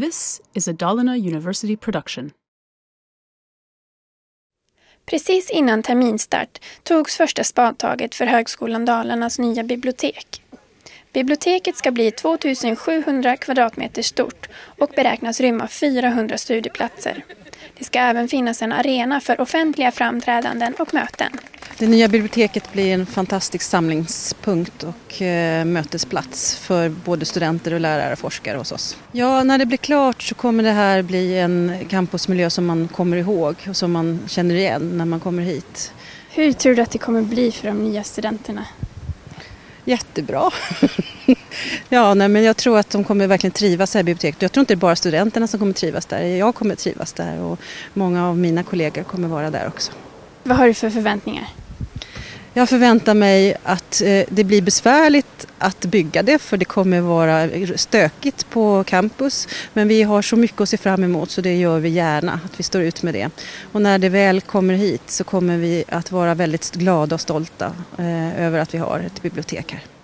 This is a Dalarna University production. Precis innan terminstart togs första spadtaget för Högskolan Dalarnas nya bibliotek. Biblioteket ska bli 2700 kvadratmeter stort och beräknas rymma 400 studieplatser. Det ska även finnas en arena för offentliga framträdanden och möten. Det nya biblioteket blir en fantastisk samlingspunkt och eh, mötesplats för både studenter och lärare och forskare hos oss. Ja, när det blir klart så kommer det här bli en campusmiljö som man kommer ihåg och som man känner igen när man kommer hit. Hur tror du att det kommer bli för de nya studenterna? Jättebra. ja, nej, men jag tror att de kommer verkligen trivas här i biblioteket. Jag tror inte det är bara studenterna som kommer trivas där. Jag kommer trivas där och många av mina kollegor kommer vara där också. Vad har du för förväntningar? Jag förväntar mig att eh, det blir besvärligt att bygga det för det kommer vara stökigt på campus. Men vi har så mycket att se fram emot så det gör vi gärna, att vi står ut med det. Och när det väl kommer hit så kommer vi att vara väldigt glada och stolta eh, över att vi har ett bibliotek här.